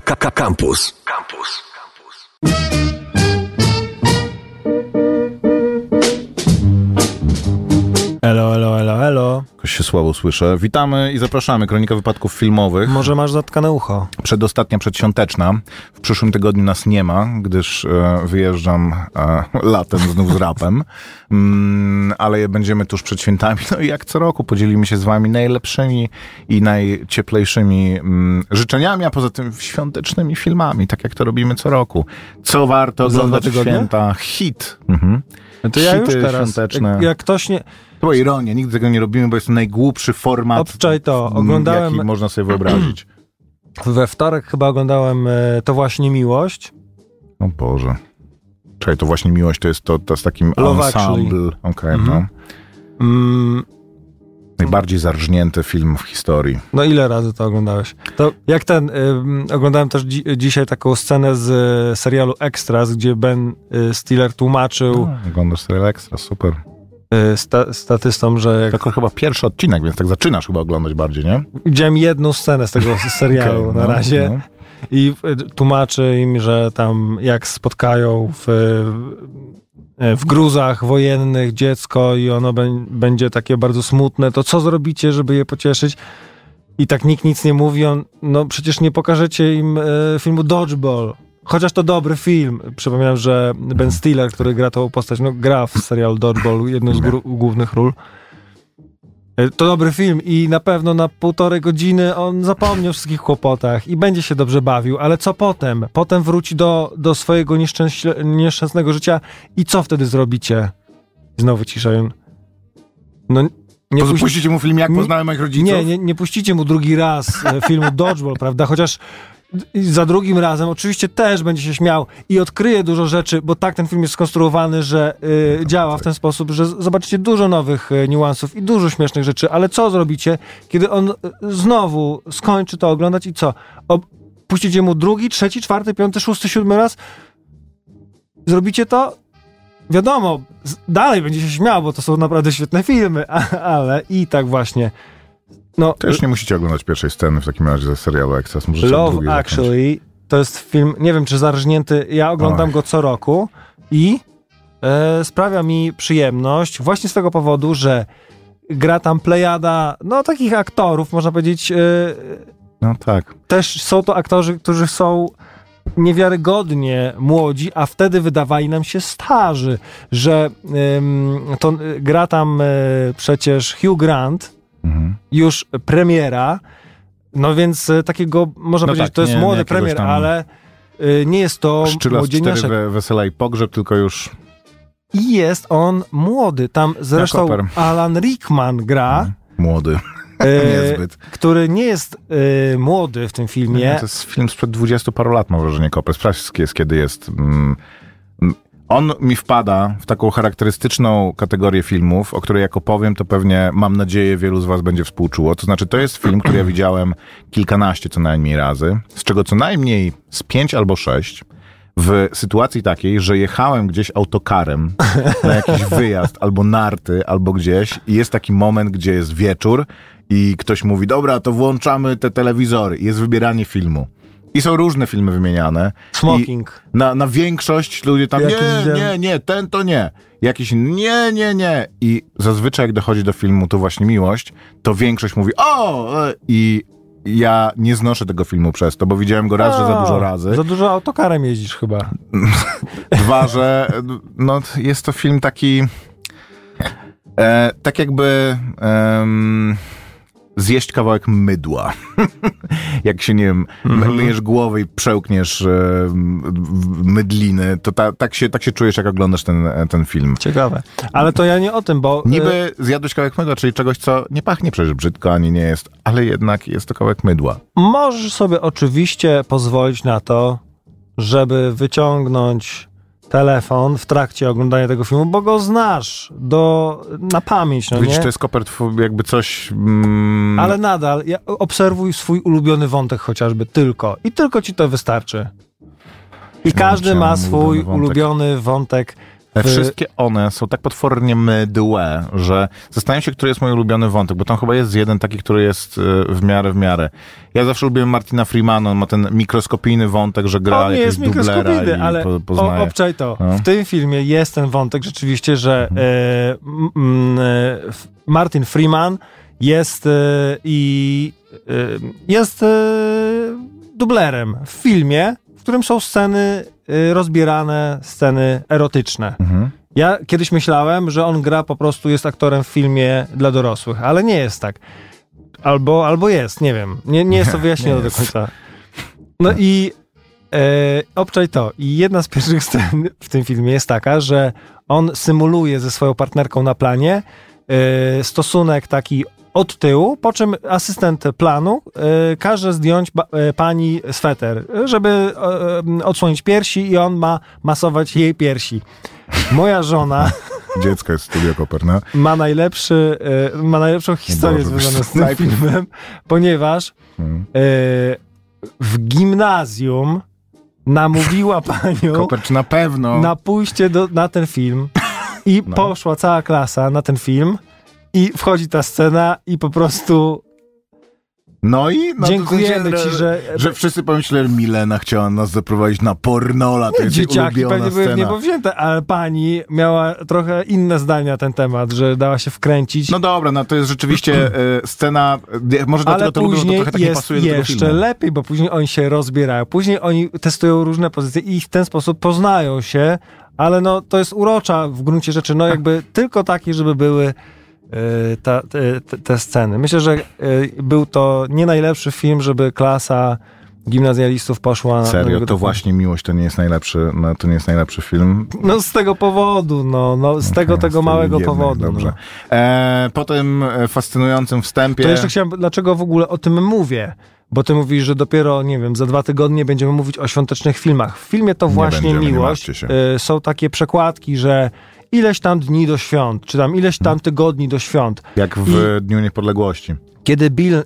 Campus. Campus. Elo, się słabo słyszę. Witamy i zapraszamy. Kronika wypadków filmowych. Może masz zatkane ucho? Przedostatnia przedświąteczna. W przyszłym tygodniu nas nie ma, gdyż e, wyjeżdżam e, latem znów z rapem. Mm, ale będziemy tuż przed świętami. No i jak co roku podzielimy się z wami najlepszymi i najcieplejszymi mm, życzeniami, a poza tym świątecznymi filmami, tak jak to robimy co roku. Co warto oglądać w święta? Hit. Mhm. No to ja już Hity teraz, świąteczne. jak, jak ktoś nie... To była ironia, nigdy tego nie robimy, bo jest to najgłupszy format, Obczaj to, m, oglądałem- jaki można sobie wyobrazić. We wtorek chyba oglądałem e, To właśnie miłość. O Boże. Czekaj, to właśnie miłość to jest to, to z takim Love ensemble. Okej, Mhm. no. Mm, Najbardziej zarżnięty film w historii. no ile razy to oglądałeś? To jak ten, ym, oglądałem też dzi dzisiaj taką scenę z e, serialu Extras, gdzie Ben e, Stiller tłumaczył No, oglądasz serial Extra, super. E, sta statystom, że jak... To chyba pierwszy odcinek, więc tak zaczynasz chyba oglądać bardziej, nie? Widziałem jedną scenę z tego serialu Okej, na no, razie. no. I e, tłumaczy im, że tam jak spotkają w, e, w gruzach wojennych dziecko i ono bę- będzie takie bardzo smutne, to co zrobicie, żeby je pocieszyć? I tak nikt nic nie mówi, on, no przecież nie pokażecie im filmu Dodgeball. Chociaż to dobry film. Przypominam, że Ben Stiller, który gra tą postać, no gra w serialu Dodgeball jedną z głównych ról. E, To dobry film i na pewno na półtorej godziny on zapomni o wszystkich kłopotach i będzie się dobrze bawił, ale co potem? Potem wróci do, do swojego nieszczęśle- nieszczęsnego życia i co wtedy zrobicie? Znowu cisza. No nie puści- Puścicie mu film Jak poznałem moich rodziców? nie, nie, nie puścicie mu drugi raz e, filmu Dodgeball, prawda? Chociaż d- za drugim razem oczywiście też będzie się śmiał i odkryje dużo rzeczy, bo tak ten film jest skonstruowany, że y, działa w ten sposób, że zobaczycie dużo nowych y, niuansów i dużo śmiesznych rzeczy, ale co zrobicie, kiedy on y, znowu skończy to oglądać i co? Ob puścicie mu drugi, trzeci, czwarty, piąty, szósty, siódmy raz? Zrobicie to? Wiadomo, dalej będzie się śmiał, bo to są naprawdę świetne filmy, ale i tak właśnie. No, Też nie musicie oglądać pierwszej sceny w takim razie ze serialu Extras. Możecie Love drugiej zacząć. Actually to jest film, nie wiem czy zarżnięty, ja oglądam Oj. go co roku i e, sprawia mi przyjemność właśnie z tego powodu, że gra tam plejada, no takich aktorów, można powiedzieć, e, No tak. też są to aktorzy, którzy są niewiarygodnie młodzi, a wtedy wydawali nam się starzy, że ym, to y, gra tam y, przecież Hugh Grant, Mhm. już premiera, no więc y, takiego, można No powiedzieć, tak, to jest nie- nie młody jakiegoś premier, tam ale y, nie jest to Szczyla młodzieniaszek. we, wesela i pogrzeb, tylko już I jest on młody. Tam zresztą. Alan Rickman gra, młody. y, Niezbyt. który nie jest y, młody w tym filmie. To jest film sprzed dwudziestu paru lat, mam wrażenie, Koper. Sprawdź, jest, kiedy jest. Mm, on mi wpada w taką charakterystyczną kategorię filmów, o której jak opowiem, to pewnie, mam nadzieję, wielu z was będzie współczuło. To znaczy, to jest film, który ja widziałem kilkanaście co najmniej razy, z czego co najmniej z pięć albo sześć w sytuacji takiej, że jechałem gdzieś autokarem na jakiś wyjazd, albo narty, albo gdzieś i jest taki moment, gdzie jest wieczór i ktoś mówi, dobra, to włączamy te telewizory jest wybieranie filmu. I są różne filmy wymieniane. Smoking. I na, na większość ludzie tam, Jakiś nie, nie, nie, ten to nie. Jakiś nie, nie, nie. I zazwyczaj jak dochodzi do filmu To właśnie miłość, to większość mówi, o! e, I ja nie znoszę tego filmu przez to, bo widziałem go raz, że za dużo razy. Za dużo autokarem jeździsz chyba. Dwa, że no, jest to film taki. E, tak jakby. Zjeść kawałek mydła. Jak się, nie wiem, Mhm. myjesz głowę i przełkniesz e, mydliny, to ta, tak, się, tak się czujesz, jak oglądasz ten, ten film. Ciekawe. Ale to ja nie o tym, bo... y, Niby zjadłeś kawałek mydła, czyli czegoś, co nie pachnie przecież brzydko, ani nie jest, ale jednak jest to kawałek mydła. Możesz sobie oczywiście pozwolić na to, żeby wyciągnąć telefon w trakcie oglądania tego filmu, bo go znasz do, na pamięć, no Widzisz, nie? to jest kopert jakby coś... Mm, Ale nadal ja, obserwuj swój ulubiony wątek chociażby tylko i tylko ci to wystarczy. I każdy ma swój ulubiony wątek. E, Wszystkie one są tak potwornie mydłe, że zastanawiam się, który jest mój ulubiony wątek, bo tam chyba jest jeden taki, który jest e, w miarę, w miarę. Ja zawsze lubiłem Martina Freemana, on ma ten mikroskopijny wątek, że gra On jakiegoś dublera i ale po, poznaje. obczaj to. No. W tym filmie jest ten wątek rzeczywiście, że Mhm. e, m, Martin Freeman jest i e, jest dublerem w filmie, w którym są sceny rozbierane, sceny erotyczne. Mhm. Ja kiedyś myślałem, że on gra po prostu, jest aktorem w filmie dla dorosłych, ale nie jest tak. Albo, albo jest, nie wiem. Nie, nie jest to wyjaśnione do końca. No i e, obczaj to. I jedna z pierwszych scen w tym filmie jest taka, że on symuluje ze swoją partnerką na planie e, stosunek taki od tyłu, po czym asystent planu e, każe zdjąć ba, e, pani sweter, żeby e, odsłonić piersi i on ma masować jej piersi. Moja żona Dziecko jest Studio Koper, no. ma najlepszy, ma najlepszą historię Boże, związaną z tym filmem, ponieważ e, w gimnazjum namówiła panią Koper, czy na pewno? na pójście do, na ten film i No. poszła cała klasa na ten film i wchodzi ta scena i po prostu No i? No to dziękujemy ci, że... Że wszyscy pomyśleli, Milena chciała nas zaprowadzić na pornola, to jest Dzieciaki pewnie były w scena. niebo wzięte, ale pani miała trochę inne zdania na ten temat, że dała się wkręcić. No dobra, no to jest rzeczywiście e, scena, może Ale dlatego to lubię, bo to trochę tak nie jest pasuje do tego jeszcze filmu. lepiej, bo później oni się rozbierają, później oni testują różne pozycje i w ten sposób poznają się, ale no to jest urocza w gruncie rzeczy, no jakby tylko takie, żeby były ta, te, te, te sceny. Myślę, że e, był to nie najlepszy film, żeby klasa gimnazjalistów poszła na Serio, to do- właśnie Miłość to nie jest najlepszy, no, to nie jest najlepszy film. No z tego powodu, no, no z tego, Okej, tego z małego jednej, powodu. Dobrze. No. E, po tym e, fascynującym wstępie... To jeszcze chciałem, dlaczego w ogóle o tym mówię? Bo ty mówisz, że dopiero, nie wiem, za dwa tygodnie będziemy mówić o świątecznych filmach. W filmie to Nie właśnie będziemy, miłość. Y, są takie przekładki, że ileś tam dni do świąt, czy tam ileś tam tygodni do świąt. Jak w Dniu Niepodległości. Kiedy Bill y,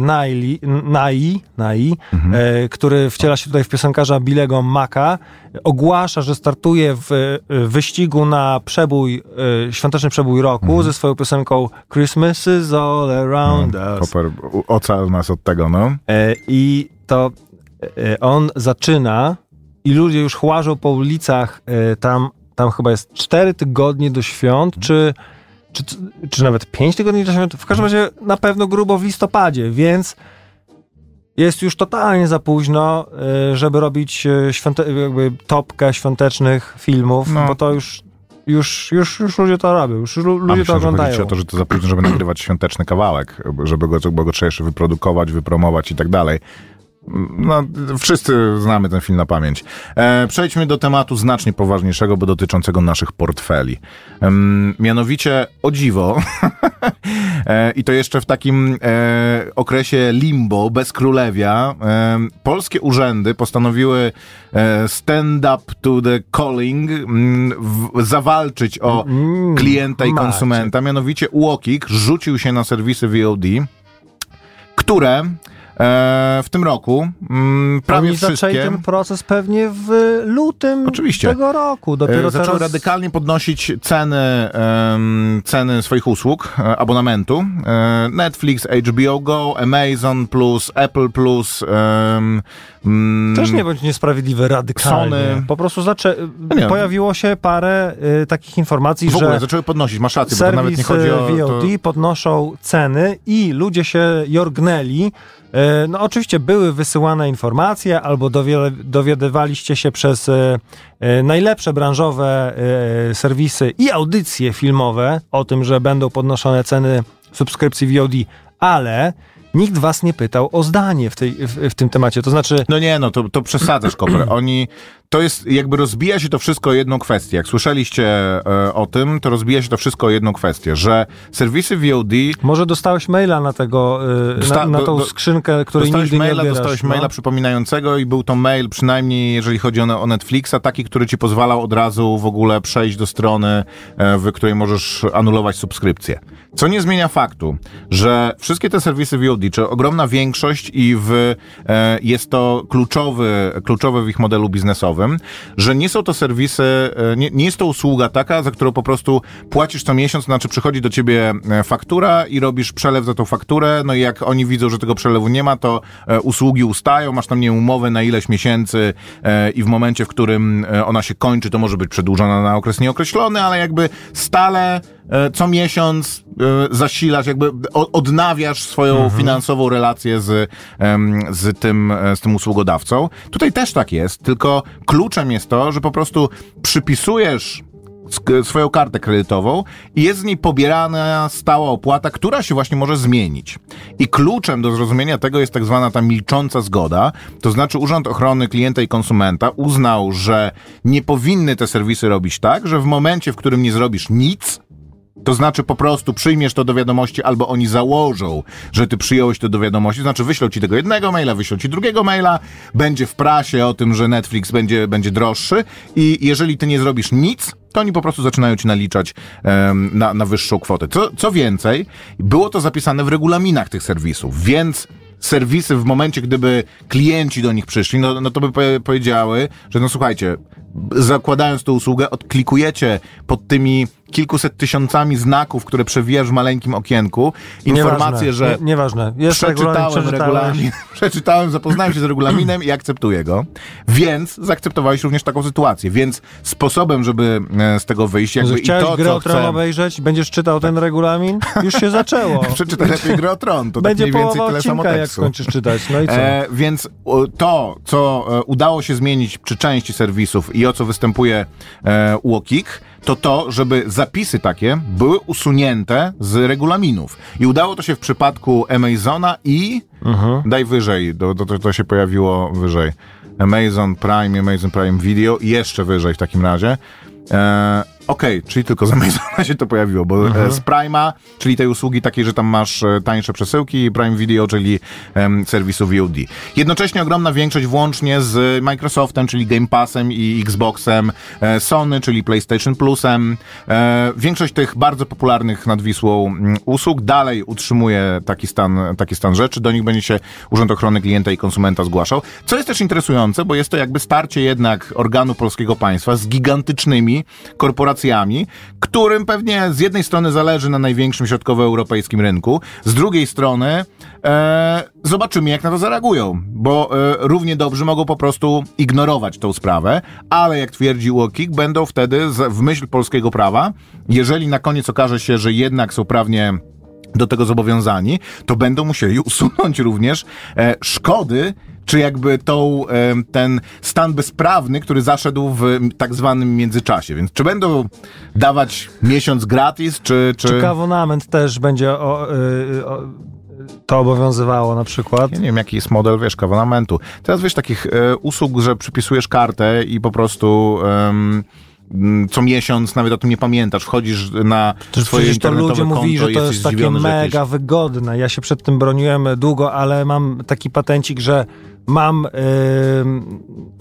Nighy, Nighy, Nighy Mhm. y, który wciela się tutaj w piosenkarza Billego Maka, ogłasza, że startuje w y, wyścigu na przebój, y, świąteczny przebój roku Mhm. ze swoją piosenką Christmas is all around us. Koper, ocal nas od tego, no. E, I to e, on zaczyna i ludzie już chłażą po ulicach, e, tam, tam chyba jest cztery tygodnie do świąt, czy, czy, czy nawet pięć tygodni do świąt, w każdym razie na pewno grubo w listopadzie, więc jest już totalnie za późno, e, żeby robić e, świąte, jakby topkę świątecznych filmów, No. bo to już, już, już, już ludzie to robią, już lu- A ludzie to myślę, chodzi oglądają. ci o to, że to za późno, żeby nagrywać świąteczny kawałek, żeby go, bo go trzeba jeszcze wyprodukować, wypromować i tak dalej. No, wszyscy znamy ten film na pamięć. E, przejdźmy do tematu znacznie poważniejszego, bo dotyczącego naszych portfeli. Em, mianowicie, o dziwo, e, i to jeszcze w takim e, okresie limbo, bez królewia, e, polskie urzędy postanowiły e, stand up to the calling, mm, w, zawalczyć o Mm, klienta i konsumenta. Mianowicie UOKiK rzucił się na serwisy VOD, które e, w tym roku mm, prawie Oni zaczęli wszystkie ten proces pewnie w lutym Oczywiście. tego roku. e, Dopiero zaczęły teraz... radykalnie podnosić ceny, ceny swoich usług, e, abonamentu. E, Netflix, HBO Go, Amazon+, Plus, Apple+, Plus, mm, Też nie bądź niesprawiedliwy radykalnie. Sony. Po prostu zaczę... Nie. pojawiło się parę y, takich informacji, w ogóle że zaczęły podnosić, masz rację, bo to nawet nie serwisy chodzi o... VOD To, podnoszą ceny i ludzie się jorgnęli. Y, No oczywiście były wysyłane informacje albo dowiadywaliście się przez y, y, najlepsze branżowe serwisy i audycje filmowe o tym, że będą podnoszone ceny subskrypcji VOD, ale nikt was nie pytał o zdanie w, tej, w, w tym temacie. To znaczy, No nie, no to, to przesadzasz, Koper. Oni, to jest, jakby rozbija się to wszystko o jedną kwestię. Jak słyszeliście e, o tym, to rozbija się to wszystko o jedną kwestię, że serwisy VOD, może dostałeś maila na tego, Dosta- na, na tą do- do- skrzynkę, której dostałeś nigdy maila, nie odbierasz. dostałeś no. maila przypominającego i był to mail, przynajmniej jeżeli chodzi o, o Netflixa, taki, który ci pozwalał od razu w ogóle przejść do strony, e, w której możesz anulować subskrypcję. Co nie zmienia faktu, że wszystkie te serwisy VOD, czy ogromna większość i w, e, jest to kluczowy, kluczowy w ich modelu biznesowym, że nie są to serwisy, e, nie, nie jest to usługa taka, za którą po prostu płacisz co miesiąc, znaczy przychodzi do ciebie e, faktura i robisz przelew za tą fakturę, no i jak oni widzą, że tego przelewu nie ma, to e, usługi ustają, masz tam nie umowę na ileś miesięcy i w momencie, w którym ona się kończy, to może być przedłużona na okres nieokreślony, ale jakby stale co miesiąc e, zasilasz, jakby odnawiasz swoją finansową relację z, z, tym, e, z tym usługodawcą. Tutaj też tak jest, tylko kluczem jest to, że po prostu przypisujesz swoją kartę kredytową i jest z niej pobierana stała opłata, która się właśnie może zmienić. I kluczem do zrozumienia tego jest tak zwana ta milcząca zgoda, to znaczy Urząd Ochrony Klienta i Konsumenta uznał, że nie powinny te serwisy robić tak, że w momencie, w którym nie zrobisz nic, to znaczy po prostu przyjmiesz to do wiadomości, albo oni założą, że ty przyjąłeś to do wiadomości, znaczy wyślą ci tego jednego maila, wyślą ci drugiego maila, będzie w prasie o tym, że Netflix będzie, będzie droższy. I jeżeli ty nie zrobisz nic, to oni po prostu zaczynają ci naliczać em, na, na wyższą kwotę. Co, co więcej, było to zapisane w regulaminach tych serwisów, więc serwisy w momencie, gdyby klienci do nich przyszli, no, no to by powie- powiedziały, że no słuchajcie, zakładając tę usługę, odklikujecie pod tymi kilkuset tysiącami znaków, które przewijasz w maleńkim okienku, informację, Nieważne, że Nie, nieważne. Jest regulamin, przeczytałem regulamin, przeczytałem, zapoznałem się z regulaminem i akceptuję go, więc zaakceptowałeś również taką sytuację, więc sposobem, żeby e, z tego wyjść, jakby i to, grę co o Tron chcę... obejrzeć, będziesz czytał ten regulamin, już się zaczęło. Przeczytaj lepiej grę o Tron, to Będzie tak mniej więcej tyle samo odcinka, jak tekstu. skończysz czytać. No i co? E, więc to, co e, udało się zmienić przy części serwisów i o co występuje e, UOKiK, to to, żeby zapisy takie były usunięte z regulaminów. I udało to się w przypadku Amazona i Mhm. daj wyżej, to, to, to się pojawiło wyżej. Amazon Prime, Amazon Prime Video i jeszcze wyżej w takim razie. E, Okej, czyli tylko z Amazona się to pojawiło, bo Mhm. e, z Prime'a, czyli tej usługi takiej, że tam masz e, tańsze przesyłki, i Prime Video, czyli em, serwisu VOD. Jednocześnie ogromna większość włącznie z Microsoftem, czyli Game Passem i Xboxem, e, Sony, czyli PlayStation Plusem. E, większość tych bardzo popularnych nad Wisłą mm, usług dalej utrzymuje taki stan, taki stan rzeczy. Do nich będzie się Urząd Ochrony Klienta i Konsumenta zgłaszał. Co jest też interesujące, bo jest to jakby starcie jednak organu polskiego państwa z gigantycznymi korporacjami, którym pewnie z jednej strony zależy na największym środkowoeuropejskim rynku, z drugiej strony e, zobaczymy, jak na to zareagują, bo e, równie dobrze mogą po prostu ignorować tą sprawę, ale jak twierdzi UOKiK, będą wtedy z, w myśl polskiego prawa, jeżeli na koniec okaże się, że jednak są prawnie do tego zobowiązani, to będą musieli usunąć również e, szkody, czy jakby tą, e, ten stan bezprawny, który zaszedł w tak zwanym międzyczasie. Więc czy będą dawać miesiąc gratis, czy... czy... Czy kawonament też będzie o, y, o, to obowiązywało na przykład? Ja nie wiem, jaki jest model, wiesz, kawonamentu. Teraz wiesz, takich e, usług, że przypisujesz kartę i po prostu... em, co miesiąc, nawet o tym nie pamiętasz, wchodzisz na Przecież, swoje przecież to ludzie mówili, że to jest takie że jakieś- mega wygodne. Ja się przed tym broniłem długo, ale mam taki patencik, że mam,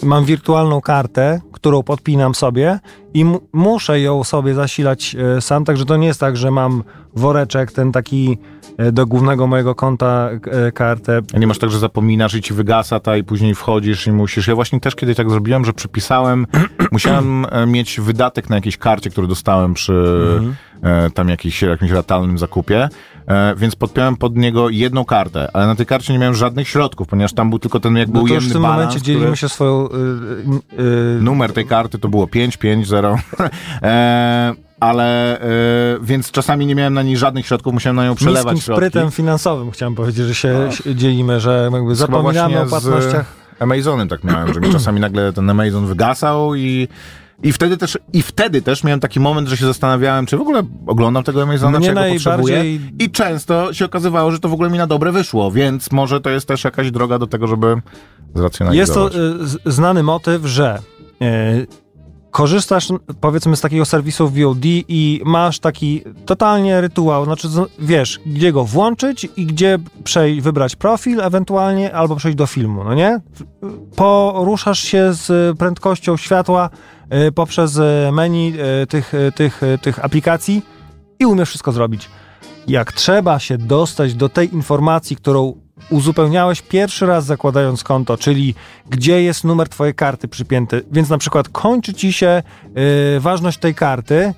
yy, mam wirtualną kartę, którą podpinam sobie i muszę ją sobie zasilać yy, sam, także to nie jest tak, że mam woreczek, ten taki yy, do głównego mojego konta yy, kartę. A nie masz tak, że zapominasz i ci wygasa ta i później wchodzisz i musisz. Ja właśnie też kiedyś tak zrobiłem, że przypisałem, musiałem e, mieć wydatek na jakiejś karcie, który dostałem przy Mhm. e, tam jakiś, jakimś ratalnym zakupie, e, więc podpiąłem pod niego jedną kartę, ale na tej karcie nie miałem żadnych środków, ponieważ tam był tylko ten jakby No to ujemny w tym balans, momencie dzielimy który- się swoją... Yy, yy, Numer tej karty to było 550. e, ale e, więc czasami nie miałem na niej żadnych środków, musiałem na nią przelewać niskim środki. sprytem finansowym chciałem powiedzieć, że się, się dzielimy, że jakby zapominamy o płatnościach. Z Amazonem tak miałem, że mi czasami nagle ten Amazon wygasał i, i wtedy też i wtedy też miałem taki moment, że się zastanawiałem, czy w ogóle oglądam tego Amazona, czy ja go potrzebuję. I często się okazywało, że to w ogóle mi na dobre wyszło, więc może to jest też jakaś droga do tego, żeby zracjonalizować. Jest to y, znany motyw, że y, korzystasz powiedzmy z takiego serwisu VOD i masz taki totalnie rytuał, znaczy wiesz, gdzie go włączyć i gdzie przejść, wybrać profil ewentualnie albo przejść do filmu, no nie? Poruszasz się z prędkością światła poprzez y, menu y, tych, tych, tych aplikacji i umiesz wszystko zrobić. Jak trzeba się dostać do tej informacji, którą uzupełniałeś pierwszy raz zakładając konto, czyli gdzie jest numer twojej karty przypięty, więc na przykład kończy ci się ważność tej karty,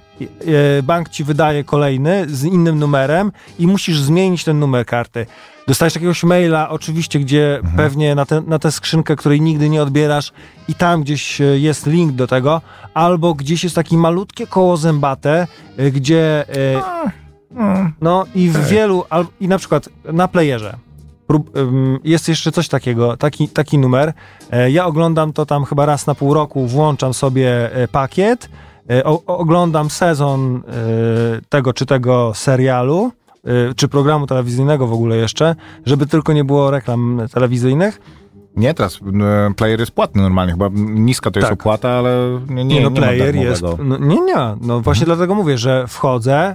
bank ci wydaje kolejny z innym numerem i musisz zmienić ten numer karty. Dostajesz jakiegoś maila, oczywiście, gdzie Mhm. pewnie na, te, na tę skrzynkę, której nigdy nie odbierasz i tam gdzieś y, jest link do tego, albo gdzieś jest takie malutkie koło zębate, y, gdzie no i w wielu, i na przykład na playerze jest jeszcze coś takiego, taki, taki numer. E, ja oglądam to tam chyba raz na pół roku, włączam sobie e, pakiet, e, o, oglądam sezon e, tego czy tego serialu, e, czy programu telewizyjnego w ogóle jeszcze, żeby tylko nie było reklam telewizyjnych. Nie, teraz e, player jest płatny normalnie, chyba niska to jest Tak. opłata, ale nie, nie, Nie, no nie ma player jest. No, nie, nie. No właśnie dlatego mówię, że wchodzę,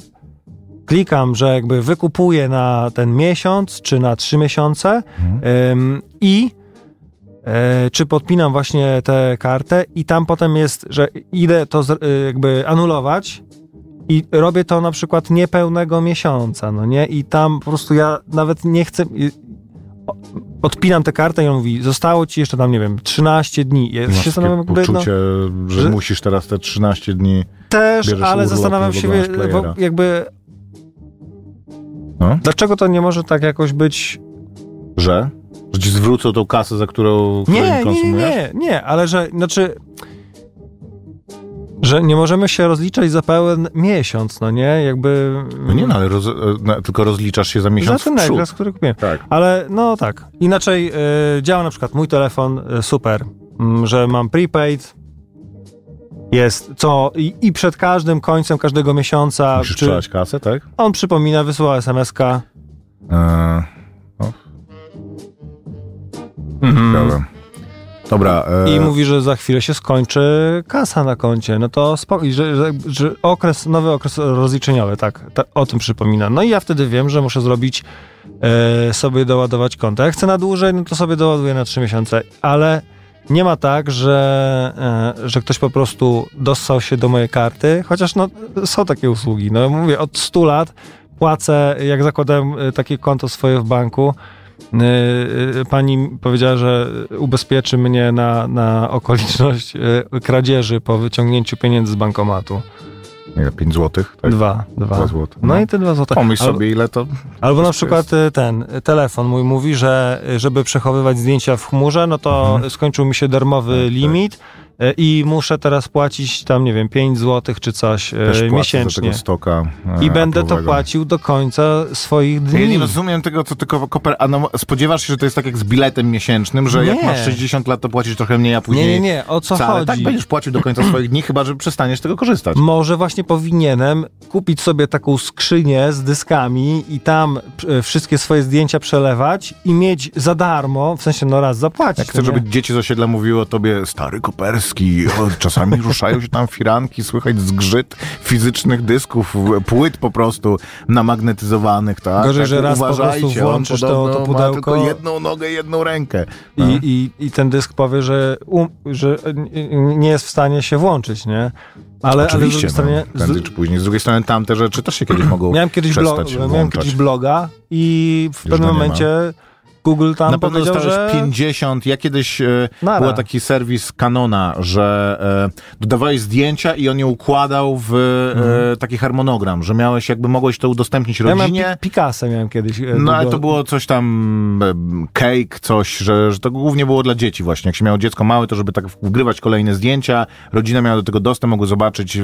klikam, że jakby wykupuję na ten miesiąc czy na trzy miesiące ym, i e, czy podpinam właśnie tę kartę i tam potem jest, że idę to y, jakby anulować i robię to na przykład niepełnego miesiąca, no nie? I tam po prostu ja nawet nie chcę... Odpinam tę kartę i on mówi, zostało ci jeszcze tam, nie wiem, 13 dni. Ja Masz się zastanawiam, no, poczucie, że, że- musisz teraz te 13 dni... Też, ale zastanawiam się, wo- jakby, No? dlaczego to nie może tak jakoś być... Że? Że ci zwrócą tą kasę, za którą, Nie, nie, nie, nie, ale że, znaczy, że nie możemy się rozliczać za pełen miesiąc, no nie, jakby... No nie, no, ale roz, no, tylko rozliczasz się za miesiąc Za ten negres, który kupiłem. Tak. Ale no tak. Inaczej y, działa na przykład mój telefon y, super, mm, że mam prepaid. Jest co i, i przed każdym końcem każdego miesiąca Musisz czy, kasę, tak? on przypomina, wysyła SMS-ka. Eee, Mhm. dobra. Dobra. E, I mówi, że za chwilę się skończy kasa na koncie. No to spoko, że, że, że okres, nowy okres rozliczeniowy, tak, ta, o tym przypomina. No i ja wtedy wiem, że muszę zrobić e, sobie doładować konto. Jak chcę na dłużej, no to sobie doładuję na 3 miesiące, ale nie ma tak, że, e, że ktoś po prostu dostał się do mojej karty, chociaż no, są takie usługi. No mówię, od 100 lat płacę, jak zakładałem e, takie konto swoje w banku, pani powiedziała, że ubezpieczy mnie na, na okoliczność y, kradzieży po wyciągnięciu pieniędzy z bankomatu. Nie, 5 złotych, tak? Dwa, dwa. Dwa złote. No, No. i te dwa złote. Pomyśl Albo- sobie, ile to... Albo na przykład y, ten y, telefon mój mówi, że y, żeby przechowywać zdjęcia w chmurze, no to Mhm. skończył mi się darmowy Tak, tak. limit y, i muszę teraz płacić tam, nie wiem, 5 zł czy coś y, Też miesięcznie. tego stoka. e, I będę to płacił do końca swoich dni. Ja nie rozumiem tego, co tylko koper... A no, spodziewasz się, że to jest tak jak z biletem miesięcznym, że jak Nie. masz 60 lat, to płacisz trochę mniej, a później nie, nie, nie, o co wcale. chodzi? Tak będziesz płacił do końca swoich dni, chyba że przestaniesz z tego korzystać. Może właśnie powinienem kupić sobie taką skrzynię z dyskami i tam e, wszystkie swoje zdjęcia przelewać i mieć za darmo, w sensie no raz zapłacić. Jak chcesz, no żeby dzieci z osiedla mówiły o tobie stary koperski, czasami ruszają się tam firanki, słychać zgrzyt fizycznych dysków, płyt po prostu namagnetyzowanych, tak? Gorzej, tak, że raz po prostu uważajcie, włączysz to- to pudełko- tylko jedną nogę, jedną rękę. No. I, i, I ten dysk powie, że, um, że e, nie jest w stanie się włączyć, nie? Ale, Oczywiście, ale z drugiej no, strony... prędzej czy później. Z drugiej strony tamte rzeczy też się kiedyś mogą Miałem kiedyś, blog, miałem kiedyś bloga i w Już pewnym go nie ma. Google tam Na pewno powiedział, dostałeś że... 50. Ja kiedyś e, Nara. był taki serwis Canona, że e, dodawałeś zdjęcia i on je układał w e, taki harmonogram, że miałeś jakby mogłeś to udostępnić Ja miałem rodzinie. Pi- Picasa miałem kiedyś. e, No ale to było coś tam, e, cake, coś, że, że to głównie było dla dzieci właśnie. Jak się miało dziecko małe, to żeby tak wgrywać kolejne zdjęcia, rodzina miała do tego dostęp, mogły zobaczyć, e,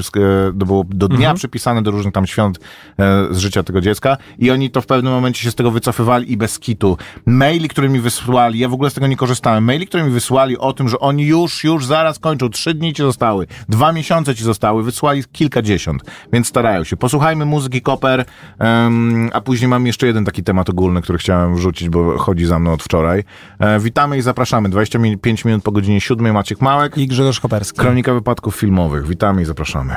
to było do dnia Mhm. przypisane, do różnych tam świąt e, z życia tego dziecka i oni to w pewnym momencie się z tego wycofywali i bez kitu. Maili, które mi wysłali, ja w ogóle z tego nie korzystałem, maili, które mi wysłali o tym, że oni już, już zaraz kończą, trzy dni ci zostały, dwa miesiące ci zostały, wysłali kilkadziesiąt, więc starają się. Posłuchajmy muzyki Koper, em, a później mam jeszcze jeden taki temat ogólny, który chciałem wrzucić, bo chodzi za mną od wczoraj. E, witamy i zapraszamy. 25 minut po godzinie 7, Maciek Małek. I Grzegorz Koperski. Kronika wypadków filmowych. Witamy i zapraszamy.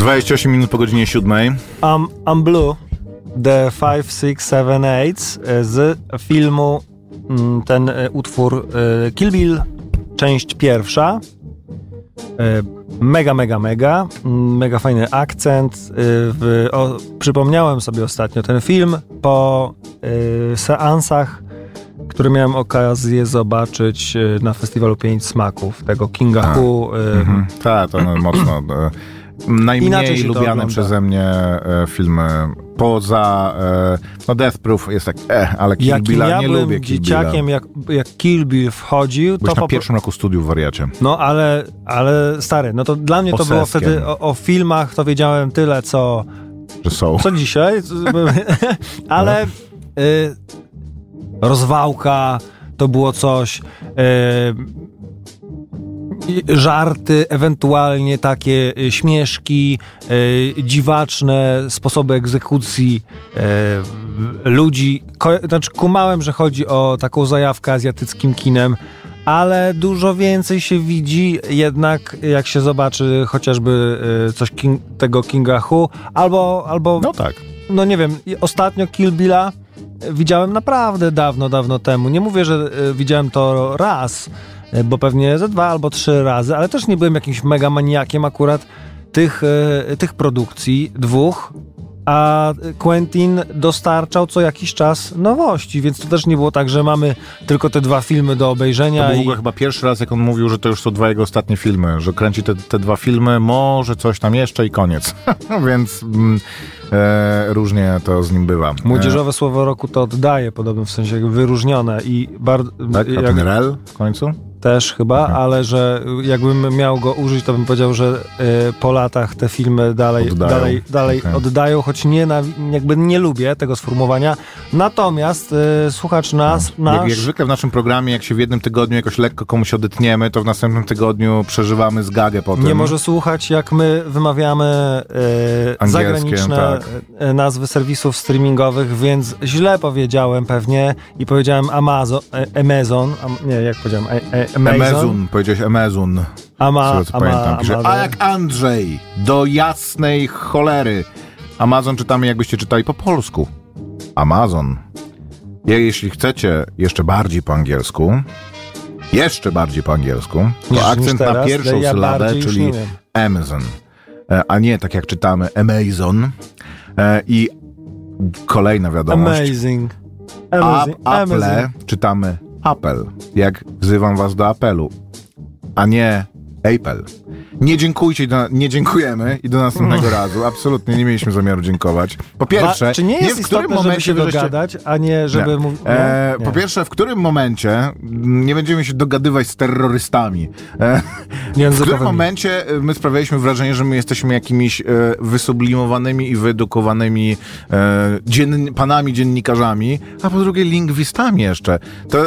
28 minut po godzinie 7. I'm, I'm Blue, The 5, 6, 7, 8 z filmu mm, ten e, utwór e, Kill Bill, część pierwsza. E, Mega, mega, mega. Mm, Mega fajny akcent. E, W, o, przypomniałem sobie ostatnio ten film po e, seansach, które miałem okazję zobaczyć e, na festiwalu Pięć Smaków, tego Kinga A, Hu. e. Tak, to no, mocno. Najmniej lubiane przeze mnie e, filmy poza. E, no, Death Proof jest tak, eh, ale Kill Jakim Billa ja nie lubię. Kill dzieciakiem, Billa. jak, jak Kill Bill wchodził, Byłeś to na po pierwszym roku studiów wariacie. No ale, ale stary, no to dla mnie to było wtedy o, o filmach, to wiedziałem tyle, co, Że są. co dzisiaj, ale y, rozwałka to było coś, y, żarty, ewentualnie takie y, śmieszki, y, dziwaczne sposoby egzekucji y, ludzi. Ko- znaczy, kumałem, że chodzi o taką zajawkę azjatyckim kinem, ale dużo więcej się widzi jednak, jak się zobaczy chociażby y, coś king, tego Kinga Hu, albo, albo No tak. no nie wiem, ostatnio Kill Billa e, widziałem naprawdę dawno, dawno temu. Nie mówię, że e, widziałem to raz, e, bo pewnie ze dwa albo trzy razy, ale też nie byłem jakimś mega maniakiem akurat tych, e, tych produkcji, dwóch, a Quentin dostarczał co jakiś czas nowości, więc to też nie było tak, że mamy tylko te dwa filmy do To obejrzenia był w i chyba pierwszy raz, jak on mówił, że to już są dwa jego ostatnie filmy, że kręci te, te dwa filmy, może coś tam jeszcze i koniec. Więc mm, e, różnie to z nim bywa. młodzieżowe słowo roku to oddaje, podobno w sensie wyróżnione i bardzo... E, tak? A ten rel w końcu? Też chyba, Aha. ale że jakbym miał go użyć, to bym powiedział, że y, po latach te filmy dalej Oddają. dalej, dalej Okej. oddają, choć nie, na, jakby nie lubię tego sformułowania. Natomiast y, słuchacz nas, No. Jak, nasz... jak zwykle w naszym programie, jak się w jednym tygodniu jakoś lekko komuś odetniemy, to w następnym tygodniu przeżywamy zgagę po tym. nie może słuchać, jak my wymawiamy y, zagraniczne tak. nazwy serwisów streamingowych, więc źle powiedziałem pewnie i powiedziałem Amazon, Amazon, am, nie, jak powiedziałem, e, e, Amazon, Amazon, powiedziałeś Amazon. Ama, Z tego co ama, pamiętam. Pisze, ama- a jak Andrzej, do jasnej cholery. Amazon czytamy, jakbyście czytali po polsku. Amazon. Ja, jeśli chcecie jeszcze bardziej po angielsku, jeszcze bardziej po angielsku, to Niż- niż akcent na teraz, pierwszą ja czyli. Amazon. E, A nie tak jak czytamy Amazon. E, I kolejna wiadomość. Amazing. A, Amazing. Apple Amazing. czytamy Apple, jak wzywam was do apelu, a nie Apple. Nie dziękujcie, do, nie dziękujemy i do następnego razu. Absolutnie nie mieliśmy zamiaru dziękować. Po pierwsze, Wa- czy nie jest w którym istotne, żeby się wy żeście- dogadać, a nie żeby nie. mówić... E, po pierwsze, w którym momencie mm, nie będziemy się dogadywać z terrorystami? E, w którym momencie e, my sprawialiśmy wrażenie, że my jesteśmy jakimiś e, wysublimowanymi i wyedukowanymi e, dzien, panami dziennikarzami, a po drugie lingwistami jeszcze. To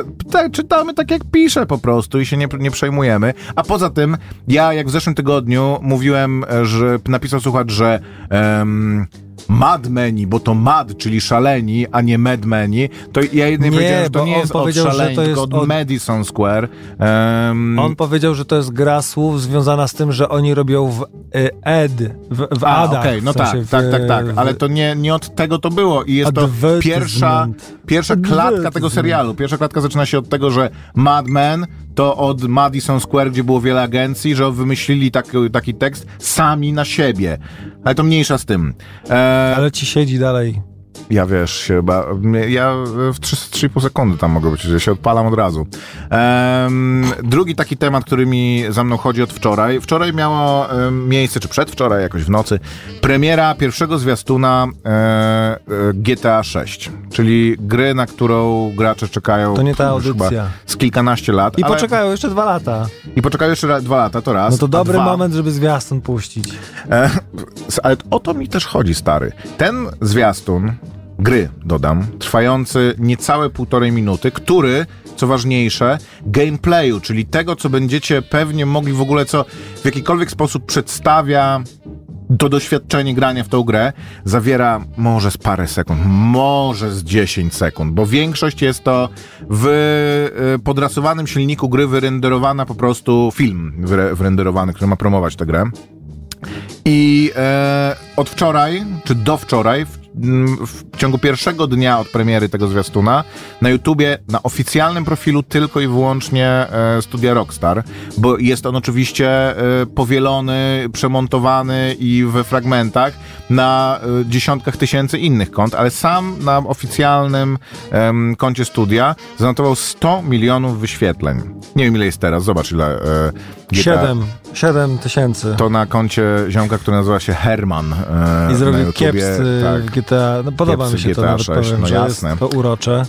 czytamy tak, jak pisze po prostu i się nie, nie przejmujemy. A poza tym, ja jak w zeszłym tygodniu mówiłem, e, że napisał słuchacz, że em, madmeni, bo to mad, czyli szaleni, a nie madmeni, to ja jednej Nie, powiedziałem, że to nie jest od szaleni, tylko od, od- Madison Square. Em, On powiedział, że to jest gra słów związana z tym, że oni robią w y, ed, w, w A, okej, no w sensie tak, w, tak, tak, tak, w- ale to nie, nie od tego to było i jest to pierwsza, pierwsza klatka tego serialu. Pierwsza klatka zaczyna się od tego, że Mad Men to od Madison Square, gdzie było wiele agencji, że wymyślili taki, taki tekst sami na siebie. Ale to mniejsza z tym. E, Ale ci siedzi dalej. Ja wiesz, się ba, ja w 3 3,5 sekundy tam mogę być, że się odpalam od razu. Em, drugi taki temat, który mi za mną chodzi od wczoraj. Wczoraj miało em, miejsce, czy przedwczoraj, jakoś w nocy, premiera pierwszego zwiastuna e, e, GTA 6, czyli gry, na którą gracze czekają To nie ta audycja. z kilkanaście lat. I ale- poczekają jeszcze dwa lata. I poczekają jeszcze dwa lata, to raz. No to dobry dwa, moment, żeby zwiastun puścić. E, ale o to mi też chodzi, stary. Ten zwiastun gry, dodam, trwający niecałe półtorej minuty, który, co ważniejsze, gameplayu, czyli tego, co będziecie pewnie mogli w ogóle, co w jakikolwiek sposób przedstawia to doświadczenie grania w tą grę zawiera może z parę sekund, może z 10 sekund, bo większość jest to w y, podrasowanym silniku gry wyrenderowana po prostu film wyre, wyrenderowany, który ma promować tę grę. I e, od wczoraj, czy do wczoraj, w, w ciągu pierwszego dnia od premiery tego zwiastuna, na YouTubie, na oficjalnym profilu tylko i wyłącznie e, studia Rockstar, bo jest on oczywiście e, powielony, przemontowany i we fragmentach na e, dziesiątkach tysięcy innych kont, ale sam na oficjalnym em, koncie studia zanotował 100 milionów wyświetleń. Nie wiem ile jest teraz, zobacz ile e, Siedem. Siedem tysięcy. to na koncie ziomka, który nazywa się Herman. E, I zrobił kiepscy tak. GTA. No podoba Kiepscy mi się to GTA nawet 6, powiem, no że jasne. jest to urocze.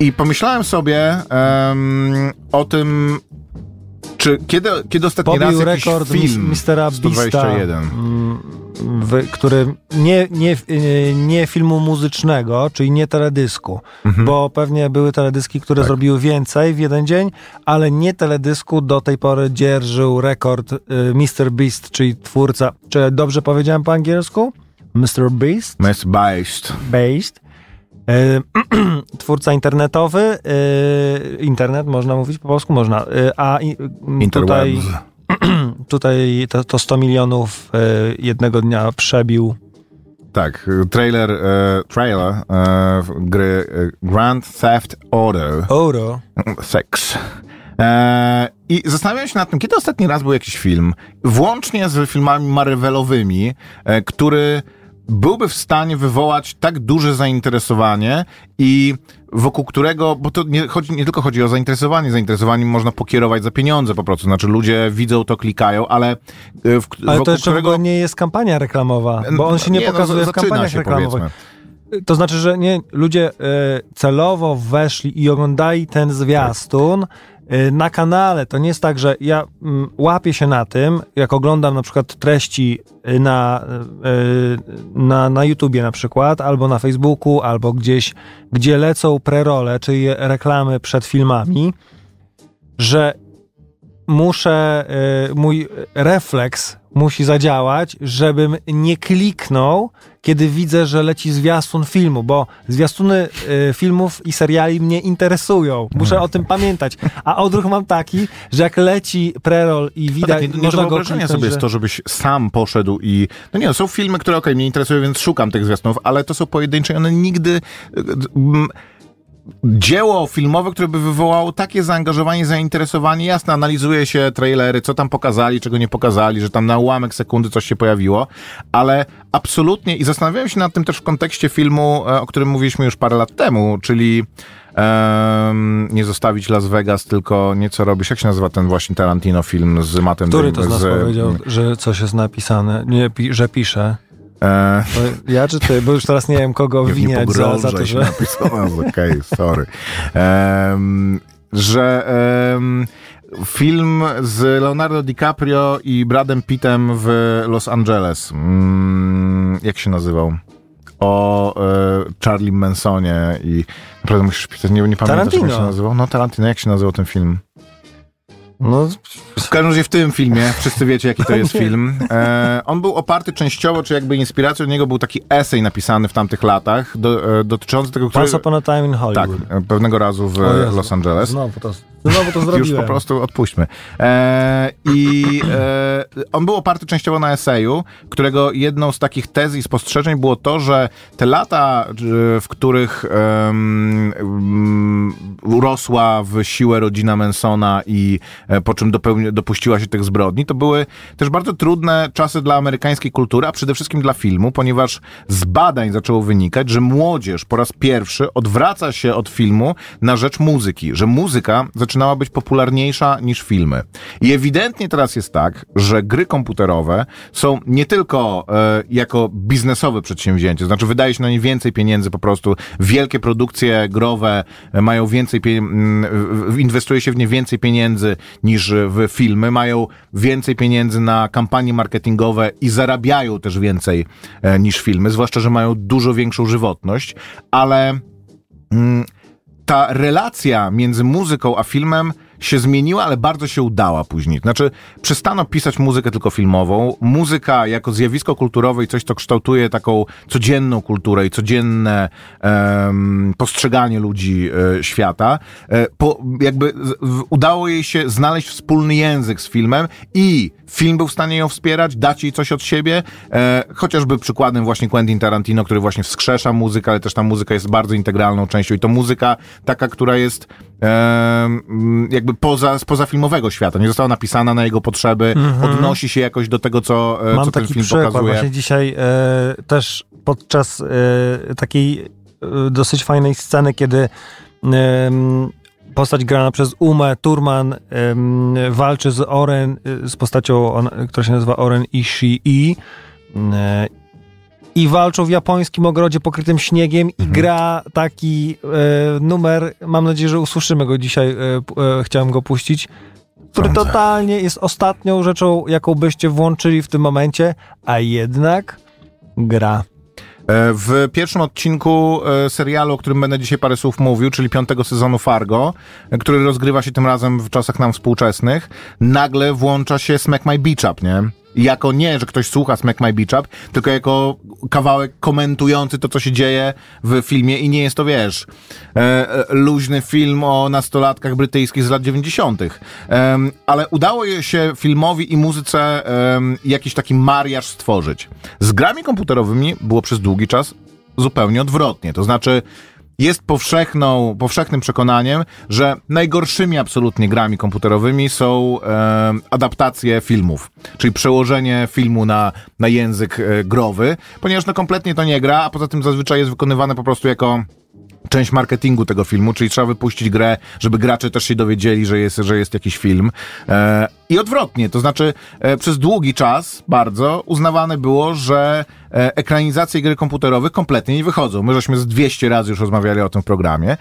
I pomyślałem sobie em, o tym, czy kiedy, kiedy ostatni raz Pobił jakiś rekord film mis- Mistera Beasta, 121. mm, w, który nie, nie, nie, filmu muzycznego, czyli nie teledysku, Mhm. bo pewnie były teledyski, które Tak. zrobiły więcej w jeden dzień, ale nie teledysku do tej pory dzierżył rekord y, Mr. Beast, czyli twórca, czy dobrze powiedziałem po angielsku? Mr. Beast? Miss Beast. Based. E, twórca internetowy, e, internet można mówić po polsku, można, a tutaj, Interwebs. tutaj to, to 100 milionów e, jednego dnia przebił. Tak, trailer, e, trailer e, gry e, Grand Theft Auto. Euro. Seks. E, I zastanawiam się nad tym, kiedy ostatni raz był jakiś film, włącznie z filmami Marvelowymi, e, który byłby w stanie wywołać tak duże zainteresowanie i wokół którego, bo to nie, chodzi, nie tylko chodzi o zainteresowanie, zainteresowaniem można pokierować za pieniądze po prostu, znaczy ludzie widzą to, klikają, ale e, w, Ale to jeszcze w którego... ogóle nie jest kampania reklamowa, bo on się nie, no, pokazuje w zaczyna kampaniach się, reklamowych. powiedzmy. To znaczy, że nie, ludzie e, celowo weszli i oglądali ten zwiastun e, na kanale. To nie jest tak, że ja mm, łapię się na tym, jak oglądam na przykład treści e, na, e, na, na YouTubie na przykład, albo na Facebooku, albo gdzieś, gdzie lecą prerole, czyli reklamy przed filmami, że muszę, y, mój refleks musi zadziałać, żebym nie kliknął, kiedy widzę, że leci zwiastun filmu, bo zwiastuny y, filmów i seriali mnie interesują. Muszę o tym pamiętać. A odruch mam taki, że jak leci prerol i No widać, tak, nie, nie do można wyobrażenia sobie jest że- to, żebyś sam poszedł i... No nie, no, są filmy, które okej, mnie interesują, więc szukam tych zwiastunów, ale to są pojedyncze one nigdy... mm, Dzieło filmowe, które by wywołało takie zaangażowanie, zainteresowanie, jasne, analizuje się trailery, co tam pokazali, czego nie pokazali, że tam na ułamek sekundy coś się pojawiło, ale absolutnie, i zastanawiałem się nad tym też w kontekście filmu, e, o którym mówiliśmy już parę lat temu, czyli em, nie zostawić Las Vegas, tylko nieco robisz. Jak się nazywa ten właśnie Tarantino film z Mattem Który to z nas z- powiedział, że coś jest napisane, nie, że pisze? E, To ja czy ty? Bo już teraz nie wiem, kogo nie obwiniać za, za to, że... napisałem, okej, sorry. Em, że em, film z Leonardo DiCaprio i Bradem Pittem w Los Angeles. Mm, jak się nazywał? O e, Charlie Mansonie i naprawdę musisz pisać, nie, nie pamiętasz jak się nazywał? No Tarantino, jak się nazywał ten film? No, W każdym razie w tym filmie, wszyscy wiecie jaki to jest film, e, on był oparty częściowo, czy jakby inspiracją od niego był taki esej napisany w tamtych latach, do, e, dotyczący tego, który... Once Upon a Time in Tak, Hollywood. e, pewnego razu w Jezu, Los Angeles. Znowu to, znowu to zrobiłem. Już po prostu odpuśćmy. E, I e, on był oparty częściowo na eseju, którego jedną z takich tez i spostrzeżeń było to, że te lata, e, w których em, mm, urosła w siłę rodzina Mansona i po czym dopełni, dopuściła się tych zbrodni, to były też bardzo trudne czasy dla amerykańskiej kultury, a przede wszystkim dla filmu, ponieważ z badań zaczęło wynikać, że młodzież po raz pierwszy odwraca się od filmu na rzecz muzyki, że muzyka zaczynała być popularniejsza niż filmy. I ewidentnie teraz jest tak, że gry komputerowe są nie tylko e, jako biznesowe przedsięwzięcie, znaczy wydaje się na nie więcej pieniędzy po prostu, wielkie produkcje growe e, mają więcej, inwestuje się w nie więcej pieniędzy niż w filmy, mają więcej pieniędzy na kampanie marketingowe i zarabiają też więcej e, niż filmy, zwłaszcza, że mają dużo większą żywotność, ale mm, ta relacja między muzyką a filmem się zmieniła, ale bardzo się udała później. Znaczy, przestano pisać muzykę tylko filmową. Muzyka jako zjawisko kulturowe i coś, co kształtuje taką codzienną kulturę i codzienne em, postrzeganie ludzi e, świata. E, po, jakby w, udało jej się znaleźć wspólny język z filmem i film był w stanie ją wspierać, dać jej coś od siebie, e, chociażby przykładem właśnie Quentin Tarantino, który właśnie wskrzesza muzykę, ale też ta muzyka jest bardzo integralną częścią i to muzyka taka, która jest jakby poza, spoza filmowego świata, nie została napisana na jego potrzeby, odnosi się jakoś do tego, co, e, Mam co ten taki film przykład pokazuje. właśnie dzisiaj e, też podczas e, takiej e, dosyć fajnej sceny, kiedy postać grana przez Umę Turman walczy z Oren, e, z postacią, on, która się nazywa Oren Ishii e, i walczą w japońskim ogrodzie pokrytym śniegiem Mhm. i gra taki e, numer, mam nadzieję, że usłyszymy go dzisiaj, e, e, chciałem go puścić, który totalnie jest ostatnią rzeczą, jaką byście włączyli w tym momencie, a jednak gra. E, W pierwszym odcinku e, serialu, o którym będę dzisiaj parę słów mówił, czyli piątego sezonu Fargo, e, który rozgrywa się tym razem w czasach nam współczesnych, nagle włącza się Smack My Beach Up, nie? Jako nie, że ktoś słucha Smack My Beach Up, tylko jako kawałek komentujący to, co się dzieje w filmie i nie jest to, wiesz, e, e, luźny film o nastolatkach brytyjskich z lat 90. Em, ale udało się filmowi i muzyce em, jakiś taki mariaż stworzyć. Z grami komputerowymi było przez długi czas zupełnie odwrotnie. To znaczy, jest powszechną, powszechnym przekonaniem, że najgorszymi absolutnie grami komputerowymi są e, adaptacje filmów, czyli przełożenie filmu na, na język e, growy, ponieważ no kompletnie to nie gra, a poza tym zazwyczaj jest wykonywane po prostu jako część marketingu tego filmu, czyli trzeba wypuścić grę, żeby gracze też się dowiedzieli, że jest, że jest jakiś film. E, I odwrotnie, to znaczy e, przez długi czas bardzo uznawane było, że e, ekranizacje gry komputerowych kompletnie nie wychodzą. My żeśmy z 200 razy już rozmawiali o tym w programie.